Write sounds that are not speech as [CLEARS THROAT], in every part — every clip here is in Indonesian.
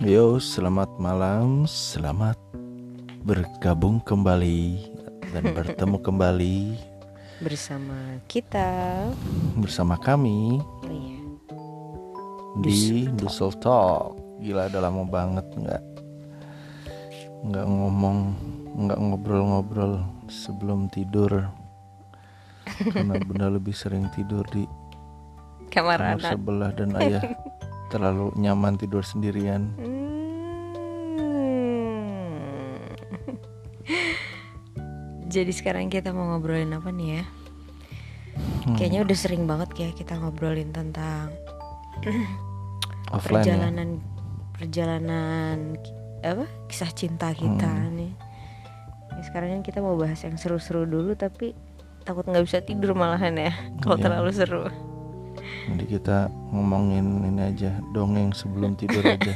Yo, selamat malam, selamat bergabung kembali dan [LAUGHS] bertemu kembali Bersama kita. bersama kami Oh iya. di Dusel Talk. Gila, udah lama banget nggak nggak ngomong, nggak ngobrol-ngobrol sebelum tidur. [LAUGHS] Karena bunda lebih sering tidur di Kamar kamar anak. sebelah dan ayah [LAUGHS] terlalu nyaman tidur sendirian. Hmm. [LAUGHS] Jadi sekarang kita mau ngobrolin apa nih ya? Hmm, Kayaknya udah sering banget ya kita ngobrolin tentang [CLEARS THROAT] offline ya. perjalanan perjalanan ki- apa kisah cinta kita Hmm. nih. Ya, sekarang kan kita mau bahas yang seru-seru dulu tapi takut nggak bisa tidur malahan ya [LAUGHS] kalau Iya. terlalu seru. Jadi kita ngomongin ini aja dongeng sebelum tidur aja.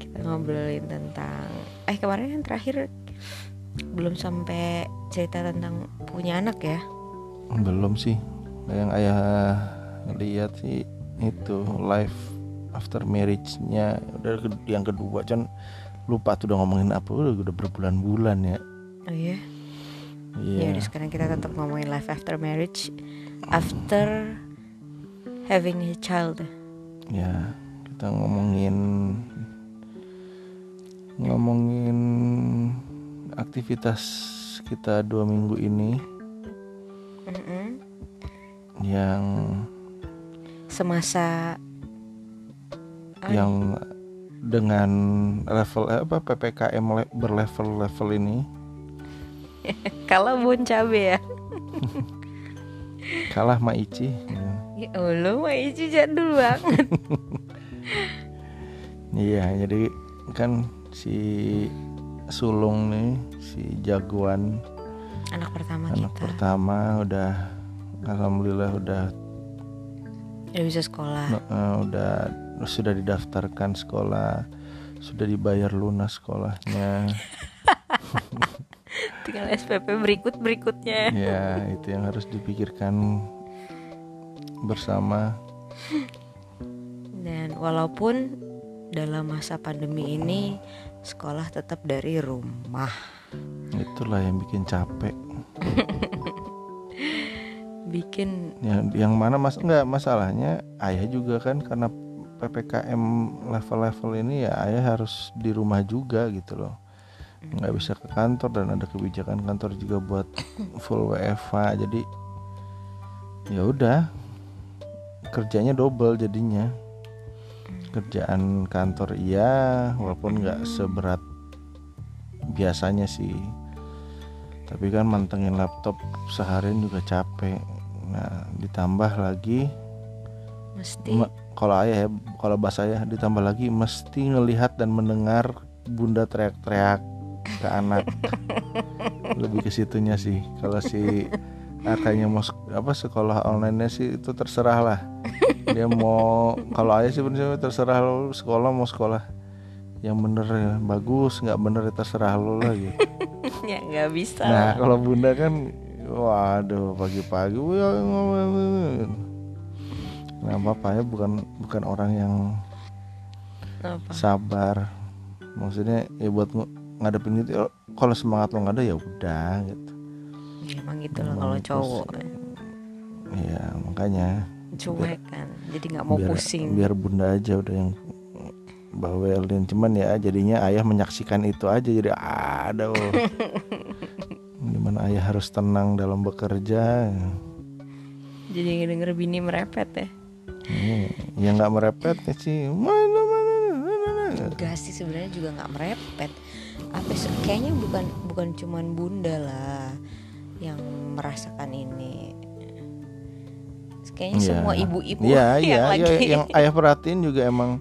Kita ngobrolin tentang eh kemarin kan terakhir belum sampai cerita tentang punya anak ya. Belum sih. Yang ayah lihat sih itu live after marriage-nya udah yang kedua kan lupa tuh udah ngomongin apa udah udah berbulan-bulan ya. Oh iya. Iya. Ya udah sekarang kita tetap ngomongin life after marriage, after having a child. Ya, kita ngomongin ngomongin aktivitas kita dua minggu ini Mm-mm. yang Semasa yang dengan level eh, apa ppkm le- berlevel-level ini [LAUGHS] kalau bon cabe ya. [LAUGHS] kalah Maici Ya Allah, mah itu jadul banget. [LAUGHS] iya jadi kan si sulung nih si jagoan Anak pertama anak kita pertama udah alhamdulillah udah udah bisa sekolah. eh, udah sudah didaftarkan sekolah sudah dibayar lunas sekolahnya Tinggal SPP berikut berikutnya. ya itu yang harus dipikirkan bersama Dan walaupun dalam masa pandemi ini sekolah tetap dari rumah. itulah yang bikin capek [LAUGHS] Bikin yang yang mana mas nggak masalahnya ayah juga kan karena ppkm level-level ini ya ayah harus di rumah juga gitu loh nggak bisa ke kantor dan ada kebijakan kantor juga buat [COUGHS] full WFA jadi ya udah. Kerjanya double jadinya. Kerjaan kantor iya walaupun nggak seberat biasanya sih. Tapi kan mantengin laptop seharian juga capek. Nah ditambah lagi mesti. me- kalau ayah ya kalau bahasa ayah ditambah lagi mesti ngelihat dan mendengar bunda teriak-teriak ke anak. Lebih ke situnya sih. Kalau si akaknya mau apa sekolah online sih itu terserah lah. Dia mau kalau ayah sih bener terserah lo sekolah mau sekolah yang bener ya. Bagus nggak bener ya terserah lo lah gitu. [LAUGHS] Ya nggak bisa. nah kalau bunda kan waduh pagi-pagi nah bapaknya bukan bukan orang yang Apa? sabar. Maksudnya ya buat ngadepin gitu ya, kalau semangat lo nggak ada ya udah gitu Ya, emang gitu loh kalau cowok ya makanya cuek kan. Jadi nggak mau biar, pusing. biar bunda aja udah yang bawelin cuman ya jadinya ayah menyaksikan itu aja jadi aduh di mana [LAUGHS] ayah harus tenang dalam bekerja Jadi denger bini merepet ya. Hmm, ya nggak merepet ya sih mana mana mana, mana. Enggak sih sebenarnya juga nggak merepet. Apa sih? kayaknya bukan bukan cuman bunda lah yang merasakan ini. Kayaknya Iya. semua ibu-ibu Iya [LAUGHS] yang iya lagi iya, yang [LAUGHS] ayah perhatiin juga emang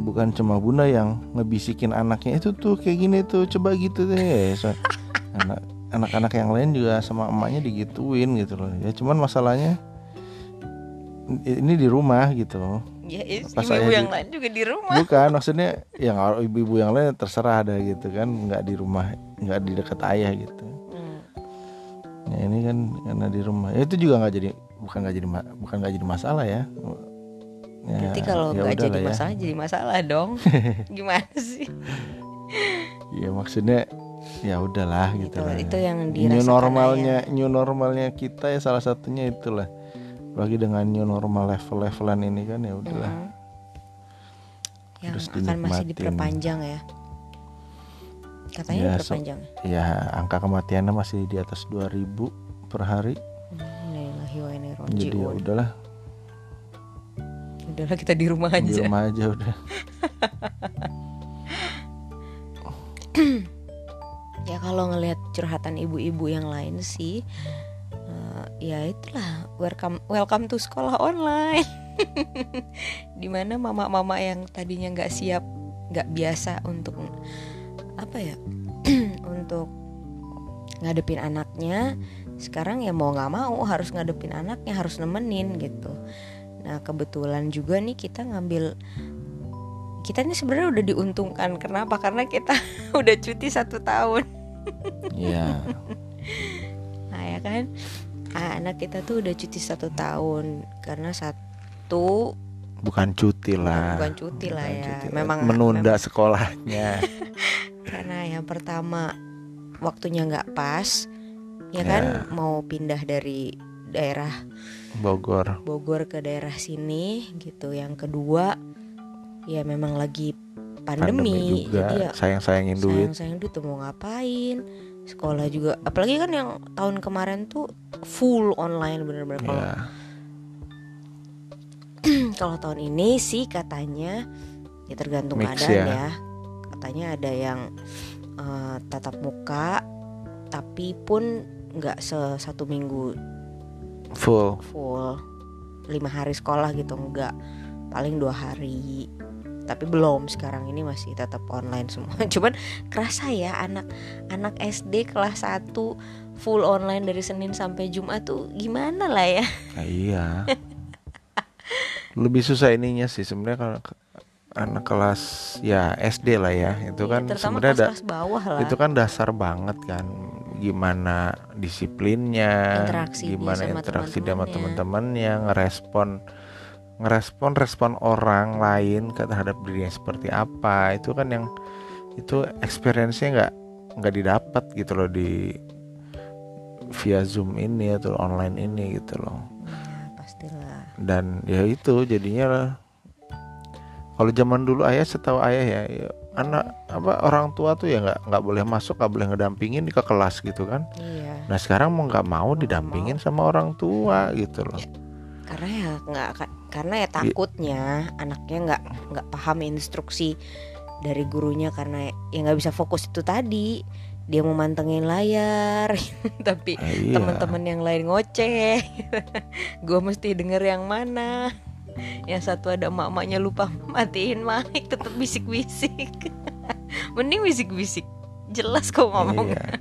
bukan cuma bunda yang ngebisikin anaknya itu tuh kayak gini tuh coba gitu deh So, anak anak-anak yang lain juga sama emaknya digituin gitu loh ya cuman masalahnya ini di rumah gitu ya Pas ibu-ibu yang di- lain juga di rumah. bukan maksudnya yang ibu-ibu yang lain terserah ada gitu kan nggak di rumah nggak di dekat ayah gitu Hmm. ya ini kan karena di rumah ya itu juga nggak jadi bukan nggak jadi bukan nggak jadi masalah ya Ya, Berarti kalau ya nggak udah jadi lah ya. masalah jadi masalah dong. [LAUGHS] Gimana sih? ya maksudnya ya udahlah Gitu, gitu lah itu ya. yang new dirasakan normalnya new normalnya kita ya salah satunya itulah bagi dengan new normal level-levelan ini kan ya udahlah Mm. Yang Terus akan masih dinikmatin. diperpanjang ya. Katanya Ya, so- diperpanjang. ya angka kematiannya masih di atas 2000 per hari ilaihi jadi ya udahlah Udahlah kita di rumah di aja. rumah aja udah [CLEARS THROAT] Ya kalau ngelihat curhatan ibu-ibu yang lain sih eh, ya itulah welcome welcome to sekolah online. [LAUGHS] Di mana mama-mama yang tadinya nggak siap, nggak biasa untuk apa ya, [CLEARS THROAT] untuk ngadepin anaknya, sekarang ya mau nggak mau harus ngadepin anaknya, harus nemenin gitu. Nah kebetulan juga nih kita ngambil kita ini sebenarnya udah diuntungkan. Kenapa? Karena kita [LAUGHS] udah cuti satu tahun. ya Nah ya kan Anak kita tuh udah cuti satu tahun. Karena satu bukan cuti lah. Bukan cuti lah Bukan ya. cuti lah. Memang- menunda memang- sekolahnya. [LAUGHS] Karena yang pertama Waktunya nggak pas Ya Ya. kan Mau pindah dari daerah Bogor. Bogor ke daerah sini gitu. Yang kedua Ya memang lagi pandemi, juga. Jadi ya sayang-sayangin duit. Sayang-sayang duit tuh mau ngapain Sekolah juga. Apalagi kan yang tahun kemarin tuh Full online bener-bener. Kalau ya [CLEARS THROAT] Kalau tahun ini sih katanya ya tergantung Mix keadaan ya. ya. Katanya ada yang eh, tatap muka tapi pun nggak se satu minggu. Full. Full. Lima hari sekolah gitu nggak. Paling dua hari tapi belum sekarang ini masih tetap online semua. [LAUGHS] Cuman kerasa ya anak anak SD kelas 1 full online dari Senin sampai Jumat tuh gimana lah ya? [LAUGHS] Nah, iya. Lebih susah ininya sih sebenarnya kalau anak kelas ya SD lah ya. Itu Iya, kan sebenarnya da- kelas bawah lah. itu kan dasar banget kan gimana disiplinnya gimana sama interaksi sama teman-temannya. teman-temannya ngerespon ngerespon respon orang lain ke terhadap dirinya seperti apa. Itu kan yang itu experience-nya nggak nggak didapat gitu loh di via zoom ini atau online ini gitu loh. Ya pastilah. Dan ya itu jadinya lah. Kalau zaman dulu ayah setahu ayah ya, ya anak apa orang tua tuh ya nggak nggak boleh masuk nggak boleh ngedampingin ke kelas gitu kan. Iya. Nah sekarang mau nggak mau didampingin sama orang tua gitu loh. Karena ya nggak karena ya takutnya anaknya nggak nggak paham instruksi dari gurunya karena ya nggak bisa fokus itu tadi. Dia mau mantengin layar [LAUGHS] tapi Nah, iya. teman-teman yang lain ngoceh. [LAUGHS] Gue mesti denger yang mana. Yang satu ada emak-emaknya lupa matiin mic tetap bisik-bisik. [LAUGHS] Mending bisik-bisik. Jelas kok ngomong Iya.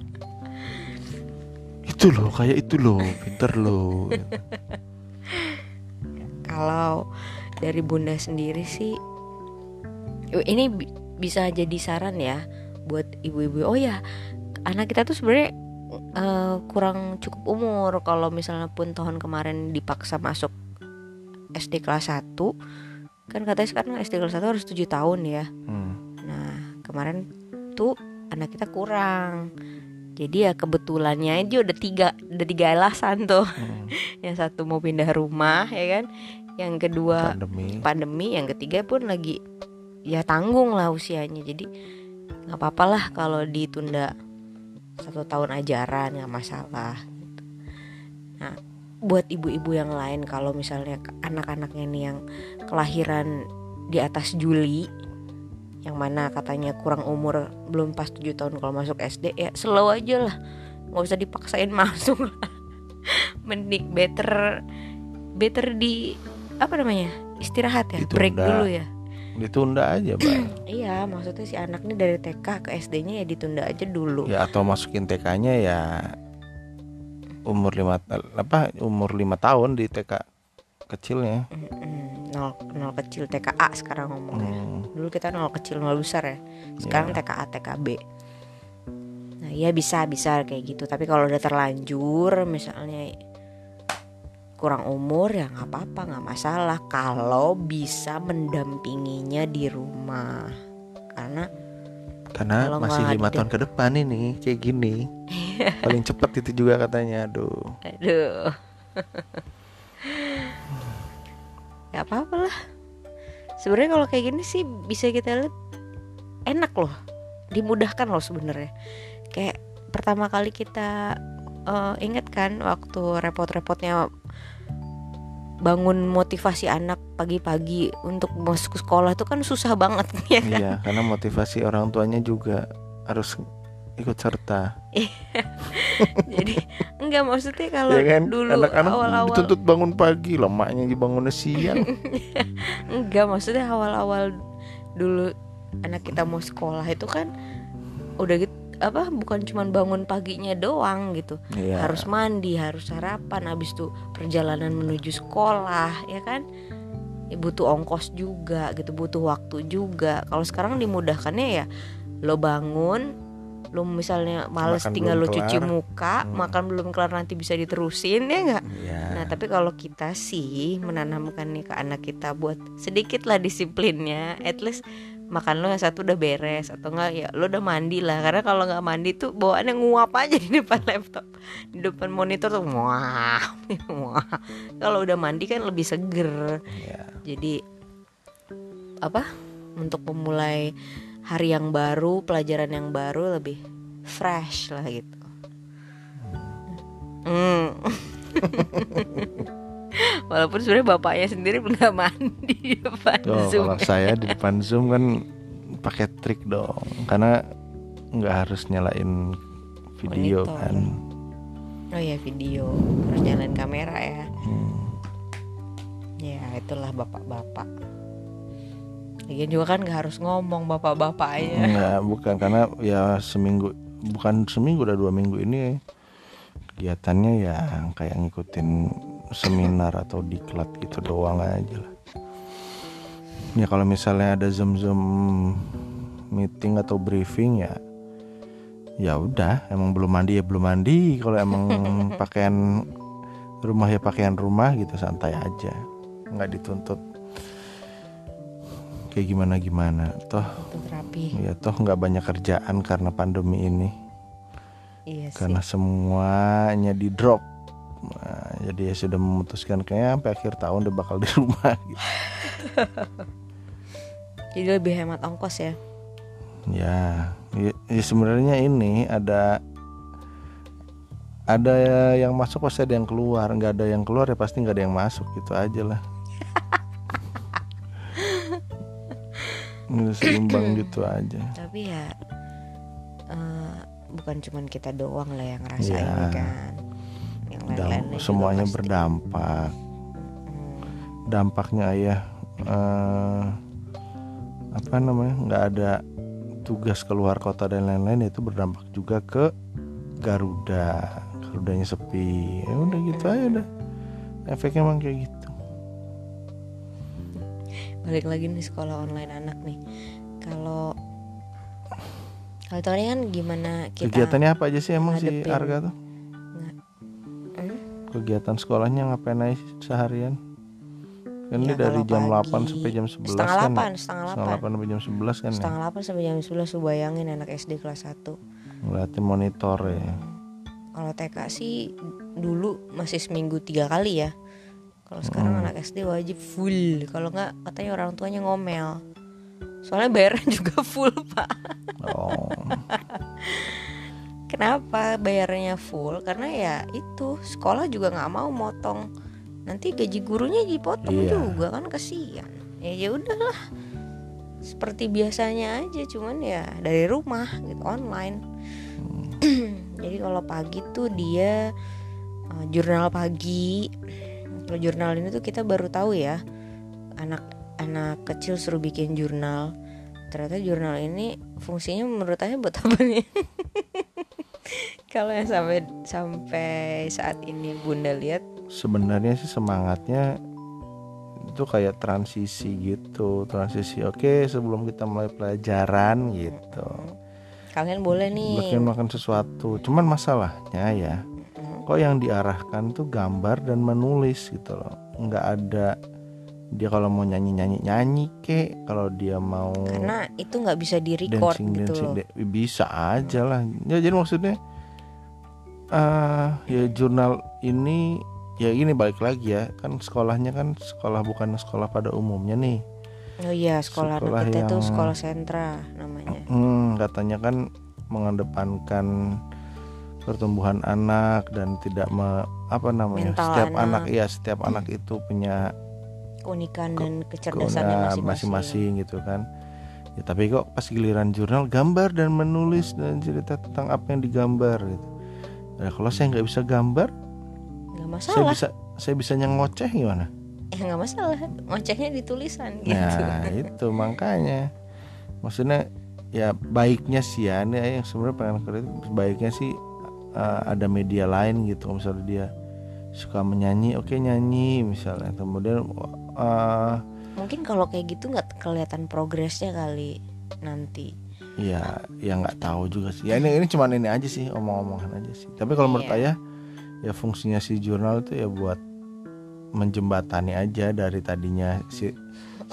itu loh kayak itu loh pinter loh Kalau dari Bunda sendiri sih ini bi- bisa jadi saran ya buat ibu-ibu. Oh ya, anak kita tuh sebenarnya eh, kurang cukup umur kalau misalnya pun tahun kemarin dipaksa masuk SD kelas 1 kan katanya sekarang SD kelas 1 harus 7 tahun ya. Hmm. Nah, kemarin tuh anak kita kurang. Jadi ya kebetulannya aja udah tiga udah tiga alasan tuh. Hmm. [LAUGHS] Yang satu mau pindah rumah ya kan. Yang kedua pandemi pandemi yang ketiga pun lagi ya tanggung lah usianya jadi nggak apa-apa lah kalau ditunda satu tahun ajaran nggak masalah gitu. nah buat ibu-ibu yang lain kalau misalnya anak-anaknya nih yang kelahiran di atas Juli yang mana katanya kurang umur belum pas 7 tahun kalau masuk SD ya slow aja lah. Nggak usah dipaksain [LAUGHS] masuk. Lah mending better better di apa namanya istirahat ya break Ditunda. dulu ya. Ditunda aja bang [CLEARS THROAT] iya maksudnya si anak nih dari TK ke SD-nya ya ditunda aja dulu. Ya atau masukin TK-nya ya umur lima apa umur lima tahun di TK kecilnya. Mm-mm. Nol nol kecil TKA sekarang ngomongnya. Hmm, dulu kita nol kecil nol besar ya. Sekarang Iya. TKA TKB nah iya bisa bisa kayak gitu. Tapi kalau udah terlanjur misalnya kurang umur ya nggak apa-apa nggak masalah. Kalau bisa mendampinginya di rumah. Karena karena Kalau masih lima tahun ke depan ini kayak gini. [LAUGHS] Paling cepet itu juga katanya aduh. Aduh [LAUGHS] nggak apa-apa lah. Sebenarnya kalau kayak gini sih bisa kita lihat enak loh. Dimudahkan loh sebenarnya. Kayak pertama kali kita eh, ingat kan waktu repot-repotnya bangun motivasi anak pagi-pagi untuk masuk sekolah itu kan susah banget [LAUGHS] ya kan? Iya karena motivasi orang tuanya juga harus ikut serta. [LAUGHS] Jadi enggak maksudnya kalau ya kan? dulu anak-anak awal-awal dituntut bangun pagi lemaknya dibangunnya siang. [LAUGHS] Enggak maksudnya awal-awal dulu anak kita mau sekolah itu kan udah gitu apa bukan cuma bangun paginya doang gitu. Iya. harus mandi harus sarapan habis itu perjalanan menuju sekolah ya kan? Ya, butuh ongkos juga gitu butuh waktu juga. Kalau sekarang dimudahkannya ya lo bangun lo misalnya males Makan tinggal lo belum cuci kelar. muka Hmm. makan belum kelar nanti bisa diterusin ya enggak Iya. Nah, tapi kalau kita sih menanamkan nih ke anak kita buat sedikit lah disiplinnya, at least makan lo yang satu udah beres atau enggak ya lo udah mandi lah karena kalau nggak mandi tuh bawaannya nguap aja di depan laptop di depan monitor tuh wah wah kalau udah mandi kan lebih seger Iya. jadi apa untuk memulai hari yang baru pelajaran yang baru lebih fresh lah gitu hmm. [LAUGHS] walaupun sebenarnya bapaknya sendiri nggak mandi di depan Tuh, zoom kalau saya di depan zoom kan pakai trik dong karena nggak harus nyalain video Monitor. kan oh ya video harus nyalain kamera ya Hmm. ya itulah bapak-bapak Lagian juga kan nggak harus ngomong bapak-bapaknya Enggak, bukan. Karena ya seminggu bukan seminggu udah dua minggu ini kegiatannya ya kayak ngikutin seminar atau diklat gitu doang aja lah. Ya kalau misalnya ada zoom zoom meeting atau briefing ya ya udah. Emang belum mandi ya belum mandi. Kalau emang [LAUGHS] pakaian rumah ya pakaian rumah gitu santai aja. Nggak dituntut kayak gimana gimana toh Untuk rapi Ya toh nggak banyak kerjaan karena pandemi ini iya sih karena semuanya di drop. Nah, jadi ya sudah memutuskan kayaknya sampai akhir tahun udah bakal di rumah [LAUGHS] gitu. jadi lebih hemat ongkos ya Ya, ya, ya sebenarnya ini ada ada yang masuk pasti ada yang keluar, nggak ada yang keluar ya pasti nggak ada yang masuk gitu aja lah. Seimbang [CLEARS THROAT] gitu aja. tapi ya eh, bukan cuman kita doang lah yang ngerasain Iya. kan yang juga semuanya pasti. berdampak. Hmm. dampaknya ayah eh, apa namanya nggak ada tugas keluar kota dan lain-lain itu berdampak juga ke Garuda Garudanya sepi ya udah gitu aja udah efeknya emang kayak gitu balik lagi nih sekolah online anak nih. Kalau kalau tadi kan gimana kita kegiatannya apa aja sih emang si ngadepin- Arga tuh? Hmm? kegiatan sekolahnya ngapain aja seharian? Kan Ya, ini dari jam pagi, 8 sampai jam 11 setengah kan delapan ya? setengah setengah delapan. 8 sampai jam 11 kan ya? Setengah delapan sampai jam 11 lu bayangin anak SD kelas 1 ngeliatin monitor ya. Kalau TK sih dulu masih seminggu tiga kali ya kalau sekarang Hmm. anak SD wajib full. Kalau nggak katanya orang tuanya ngomel. Soalnya bayarnya [LAUGHS] juga full pak. Oh. Kenapa bayarnya full? Karena ya itu sekolah juga nggak mau motong. Nanti gaji gurunya dipotong Iya. juga kan kasihan. Ya ya udahlah. Seperti biasanya aja cuman ya dari rumah gitu online. [CLEARS THROAT] Jadi kalau pagi tuh dia uh, jurnal pagi jurnal ini tuh kita baru tahu ya. Anak anak kecil suruh bikin jurnal. Ternyata jurnal ini fungsinya menurut saya buat apa nih? [LAUGHS] Kalau yang sampai sampai saat ini bunda lihat? Sebenarnya sih semangatnya itu kayak transisi gitu transisi. Oke sebelum kita mulai pelajaran gitu. Kalian boleh nih. Bikin makan sesuatu. Cuman masalahnya ya kok yang diarahkan tuh gambar dan menulis gitu loh. Nggak ada dia kalau mau nyanyi nyanyi nyanyi kek. Kalau dia mau karena itu nggak bisa di record dancing gitu dancing loh. bisa aja lah. Ya jadi maksudnya eh ya jurnal ini ya ini balik lagi ya. Kan sekolahnya kan sekolah bukan sekolah pada umumnya nih. Oh iya sekolah, Sekolah anak kita itu yang- sekolah sentra namanya. Hmm, katanya kan mengedepankan pertumbuhan anak dan tidak me, apa namanya Mental setiap anak. anak ya setiap anak itu punya keunikan Ke- dan kecerdasannya masing-masing. gitu kan. Ya tapi kok pas giliran jurnal gambar dan menulis dan cerita tentang apa yang digambar gitu. Nah, kalau saya nggak bisa gambar nggak saya masalah. bisa saya bisanya ngoceh gimana? Eh nggak masalah. Ngocehnya di tulisan gitu. Nah itu makanya. Maksudnya ya baiknya sih ya ini yang sebenarnya pengen kritik baiknya sih uh, ada media lain gitu. Misalnya dia suka menyanyi oke nyanyi misalnya. Kemudian uh, mungkin kalau kayak gitu nggak kelihatan progresnya kali nanti. Ya ya nggak tahu juga sih. Ya ini ini cuman ini aja sih omong-omongan aja sih. Tapi kalau menurut Iya. ayah ya fungsinya si jurnal itu ya buat menjembatani aja dari tadinya si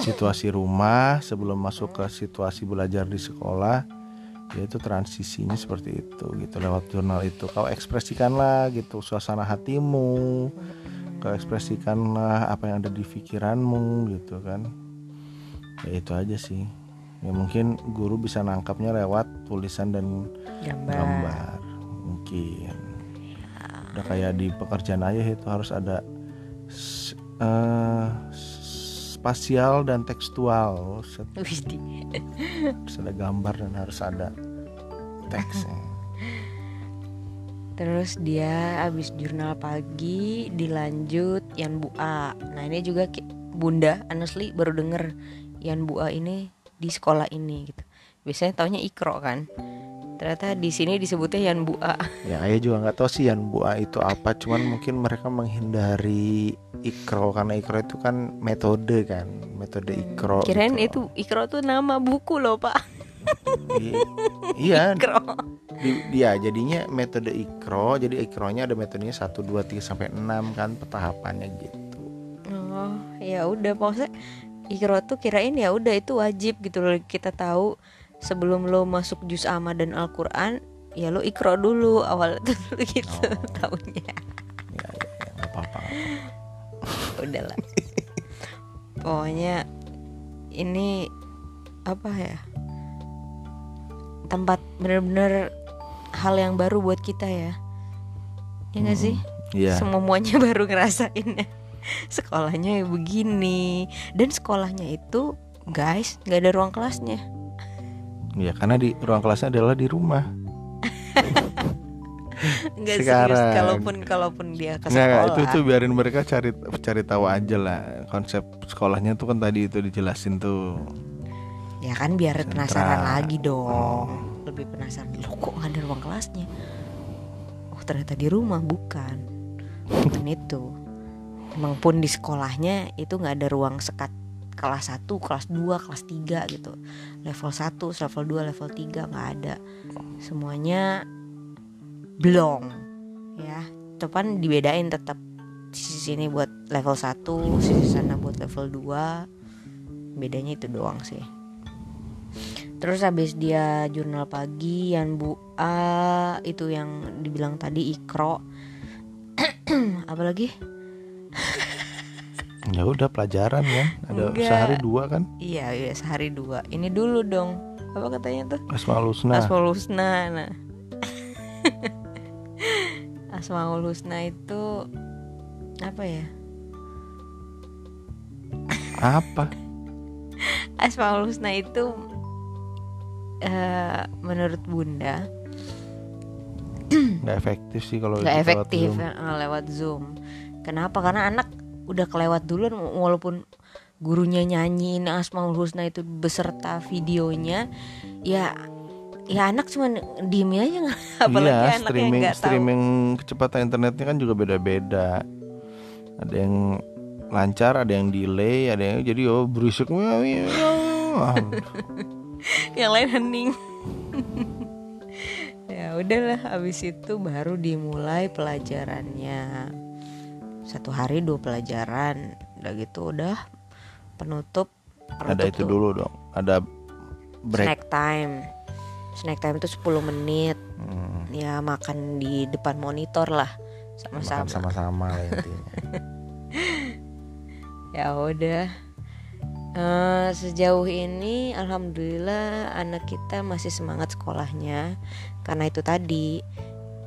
situasi rumah sebelum masuk ke situasi belajar di sekolah yaitu transisinya seperti itu gitu lewat jurnal itu. Kau ekspresikanlah gitu suasana hatimu. Kau ekspresikanlah apa yang ada di pikiranmu gitu kan. Ya itu aja sih. Ya mungkin guru bisa nangkapnya lewat tulisan dan gambar, gambar. Mungkin. Udah kayak di pekerjaan ayah itu harus ada eh, spasial dan tekstual. Harus ada gambar dan harus ada teksnya [LAUGHS] Terus dia abis jurnal pagi dilanjut Yan Bua. Nah ini juga Bunda honestly baru denger Yan Bua ini di sekolah ini gitu. Biasanya taunya Ikro kan. Ternyata di sini disebutnya Yan Bua. [LAUGHS] ya ayah juga nggak tahu sih yang buah itu apa cuman mungkin mereka menghindari ikro karena ikro itu kan metode kan metode ikro Kirain gitu. itu Ikro tuh nama buku loh pak. I- iya. Ikro. di, dia jadinya metode ikro. Jadi ikronya ada metodenya 1 2 3 sampai 6 kan petahapannya gitu. Oh ya udah. Maksudnya Ikro tuh kirain ya udah itu wajib gitu loh. Kita tahu sebelum lo masuk juz amma dan Al-Quran ya lo ikro dulu awal itu [LAUGHS] dulu gitu Oh. tahunnya ya ya ya. Apa-apa. [LAUGHS] Udahlah. Pokoknya ini apa ya tempat bener-bener hal yang baru buat kita ya. Ya nggak sih? Iya. Semuanya [LAUGHS] baru ngerasain sekolahnya ya begini. Dan sekolahnya itu guys nggak ada ruang kelasnya. Ya karena di ruang kelasnya adalah di rumah. [LAUGHS] Nggak serius Sekarang. kalaupun kalaupun dia ke nggak nggak, sekolah itu tuh biarin mereka cari cari tahu aja lah konsep sekolahnya tuh kan tadi itu dijelasin tuh ya kan biar Sentra. penasaran lagi dong. Oh. lebih penasaran loh kok nggak ada ruang kelasnya? Oh ternyata di rumah bukan. Bukan itu. Emang pun di sekolahnya itu nggak ada ruang sekat kelas 1, kelas 2, kelas 3 gitu. Level 1, level 2, level 3 nggak ada. Semuanya blong ya. Cuman dibedain tetap sisi sini buat level 1 sisi sana buat level 2 bedanya itu doang sih terus habis dia jurnal pagi yang bu A itu yang dibilang tadi ikro. [CLEARS THROAT] Apalagi ya udah pelajaran kan ada Enggak. sehari dua kan? Iya iya sehari dua. Ini dulu dong. Apa katanya tuh? Asmaul husna. Asmaul Husna nah. [LAUGHS] Asmaul Husna itu apa ya? Apa? [LAUGHS] Asmaul Husna itu eh, menurut Bunda nggak efektif sih kalau nggak itu lewat efektif Zoom. eh, lewat Zoom. Kenapa? Karena anak udah kelewat duluan walaupun gurunya nyanyiin Asmaul Husna itu beserta videonya, ya ya anak cuman diem aja nggak [LAUGHS] apalagi iya, anak yang streaming tahu. streaming kecepatan internetnya kan juga beda-beda. Ada yang lancar, ada yang delay, ada yang jadi oh berisik. Wah. [LAUGHS] [LAUGHS] yang lain hening. [LAUGHS] ya udahlah habis itu baru dimulai pelajarannya. Satu hari dua pelajaran. Udah gitu udah penutup ada itu tuh. dulu dong. Ada break. Snack time. Snack time itu 10 menit. Hmm, ya makan di depan monitor lah. Sama-sama. sama-sama intinya. [LAUGHS] Ya udah Eh, sejauh ini alhamdulillah anak kita masih semangat sekolahnya. Karena itu tadi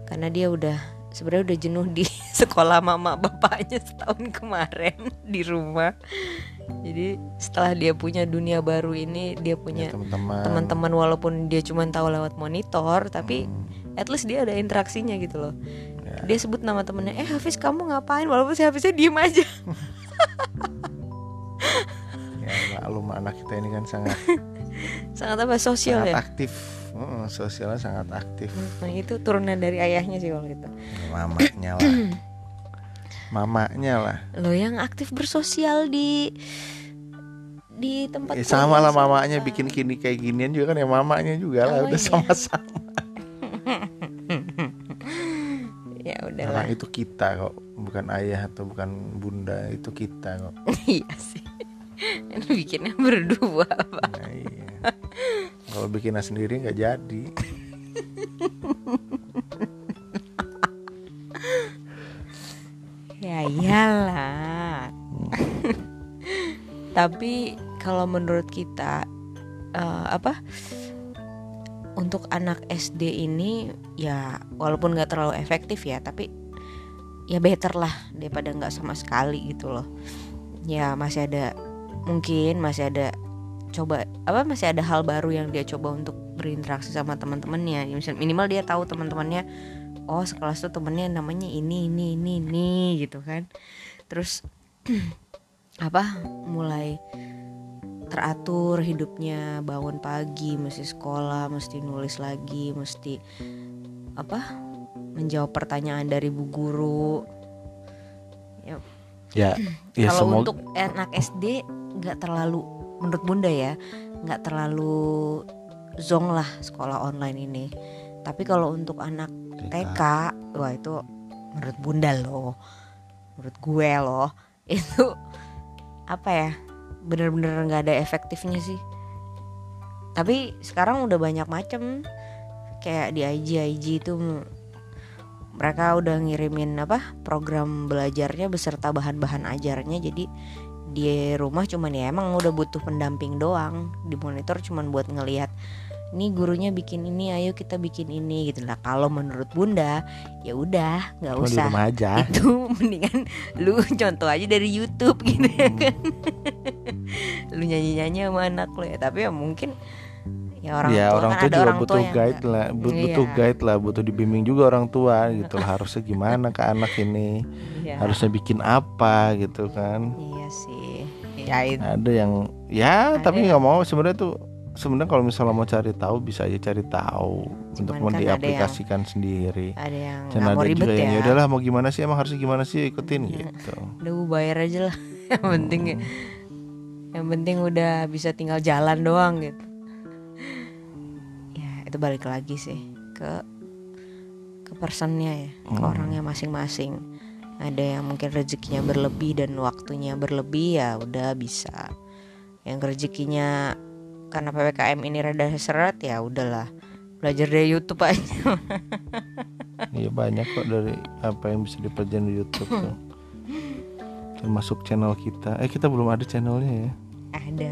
karena dia udah sebenarnya udah jenuh di [LAUGHS] sekolah mama bapaknya setahun kemarin di rumah. Jadi setelah dia punya dunia baru ini dia Ya, punya teman-teman. teman-teman walaupun dia cuma tahu lewat monitor tapi Hmm, at least dia ada interaksinya gitu loh. Ya. dia sebut nama temennya eh Hafiz kamu ngapain? Walaupun si Hafiznya diem aja [LAUGHS] ya maklum anak kita ini kan sangat [LAUGHS] sangat apa sosial sangat ya? aktif. Heeh, sosialnya sangat aktif. Nah itu turunan dari ayahnya sih kalau gitu. Mamanya lah. [CLEARS THROAT] Mamanya lah. Lo yang aktif bersosial di di tempat Eh, sama lah mamanya bikin kini kayak ginian juga kan ya mamanya juga lah Oh, udah iya. sama-sama. [LAUGHS] Ya udahlah orang itu kita kok bukan ayah atau bukan bunda itu kita kok. [LAUGHS] Iya sih [LAUGHS] bikinnya berdua pak. Nah, iya. kalau bikinnya sendiri nggak jadi. Ya iyalah. Tapi kalau menurut kita eh, apa untuk anak SD ini ya walaupun nggak terlalu efektif ya tapi ya better lah daripada nggak sama sekali gitu loh. Ya masih ada mungkin masih ada coba apa masih ada hal baru yang dia coba untuk berinteraksi sama teman-temannya. Ya, misal- minimal dia tahu teman-temannya oh sekelas tuh temennya namanya ini ini ini ini gitu kan. Terus [CLEARS THROAT] apa mulai teratur hidupnya bangun pagi mesti sekolah mesti nulis lagi mesti apa menjawab pertanyaan dari bu guru. Ya ya ya kalau semoga untuk anak SD nggak terlalu menurut bunda ya nggak terlalu zong lah sekolah online ini. Tapi kalau untuk anak TK wah itu menurut bunda loh menurut gue loh [LAUGHS] itu apa ya bener-bener nggak ada efektifnya sih. Tapi sekarang udah banyak macem kayak di IG IG itu mereka udah ngirimin apa program belajarnya beserta bahan-bahan ajarnya. Jadi di rumah cuman ya emang udah butuh pendamping doang. Di monitor cuman buat ngelihat ini gurunya bikin ini ayo kita bikin ini gitu. Lah kalau menurut bunda ya udah nggak di usah. rumah aja. [LAUGHS] Itu mendingan lu contoh aja dari YouTube gitu ya kan. [LAUGHS] Lu nyanyi nyanyi sama anak lu ya. Tapi ya mungkin ya orang ya tua orang kan tua ada juga orang butuh tua yang guide nggak- lah bu- Iya. butuh guide lah butuh dibimbing juga orang tua gitu lah. Harusnya gimana ke anak ini? Iya. harusnya bikin apa gitu kan? Iya sih. Ya itu ada yang ya Ada tapi yang- nggak mau. Sebenarnya tuh sebenarnya kalau misalnya mau cari tahu bisa aja cari tahu untuk Cuman mau kan ada diaplikasikan sendiri. ada yang dan nggak mau ada ribet juga yang ya. Ya udahlah mau gimana sih? Emang harusnya gimana sih? Ikutin gitu. Udah gue bayar aja lah. [LAUGHS] Yang penting yang penting udah bisa tinggal jalan doang gitu. ya itu balik lagi sih ke ke personnya ya ke Hmm. orangnya masing-masing ada yang mungkin rezekinya berlebih dan waktunya berlebih ya udah bisa yang rezekinya karena ppkm ini rada seret ya udahlah belajar dari YouTube aja [LAUGHS] Iya banyak kok dari apa yang bisa dipelajari di YouTube tuh. [LAUGHS] Termasuk channel kita. Eh kita belum ada channelnya ya. ada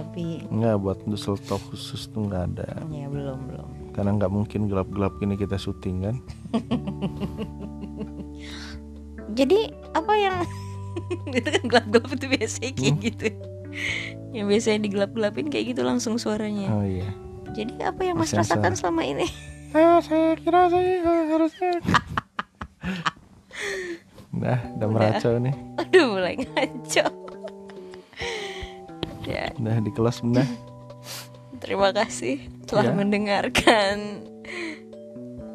tapi Enggak buat Dusel Talk khusus tuh nggak ada. ya belum belum Karena nggak mungkin gelap-gelap gini kita syuting kan. [LAUGHS] jadi apa yang [LAUGHS] itu kan gelap-gelap itu biasanya kayak Hmm. gitu yang biasanya digelap-gelapin kayak gitu langsung suaranya Oh iya. jadi apa yang mas rasakan selama ini Ah, [LAUGHS] saya kira saya harusnya. Nah, udah meracau nih. aduh mulai ngaco ya Udah di kelas benar. terima kasih telah Ya. mendengarkan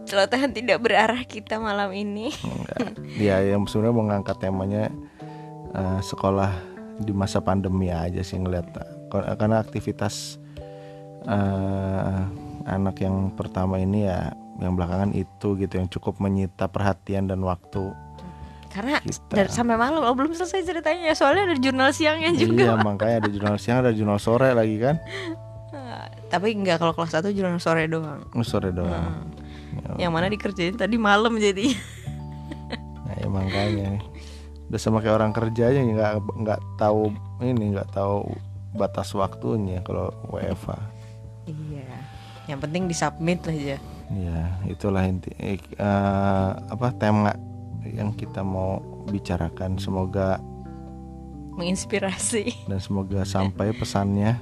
celotehan tidak berarah kita malam ini Enggak. Dia yang sebenarnya mau ngangkat temanya eh, sekolah di masa pandemi aja sih ngeliat karena aktivitas eh, anak yang pertama ini ya yang belakangan itu gitu yang cukup menyita perhatian dan waktu Karena dari, sampai malam oh, belum selesai ceritanya. Soalnya ada jurnal siangnya iya juga. [LAUGHS] makanya ada jurnal siang ada jurnal sore lagi kan Ah, Tapi enggak kalau kelas 1 jurnal sore doang. Oh, sore doang Hmm. Ya, Yang mana dikerjain tadi malam jadi. [LAUGHS] nah, ya makanya udah sama kayak orang kerja aja nggak nggak tahu ini nggak tahu batas waktunya kalau WFA iya. Yang penting disubmit aja. ya itulah inti eh, apa tema yang kita mau bicarakan semoga Menginspirasi. dan semoga sampai pesannya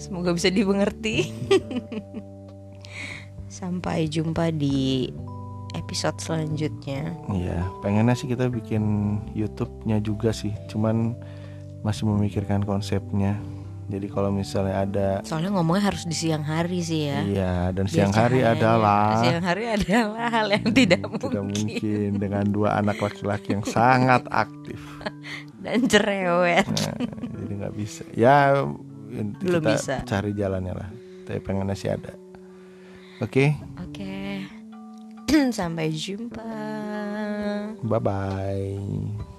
Semoga bisa dimengerti. [LAUGHS] Sampai jumpa di episode selanjutnya. Iya, pengennya sih kita bikin YouTube-nya juga sih, cuman masih memikirkan konsepnya. Jadi kalau misalnya ada Soalnya ngomongnya harus di siang hari sih ya. iya dan siang hari cahayanya- adalah siang hari adalah hal yang tidak mungkin, tidak mungkin dengan dua anak laki-laki yang sangat aktif. [LAUGHS] dan cerewet. Nah, jadi nggak bisa. Ya inti Belum kita bisa. cari jalannya lah. Tapi pengennya sih ada. Oke, Oke. [CLEARS THROAT] Sampai jumpa. bye bye.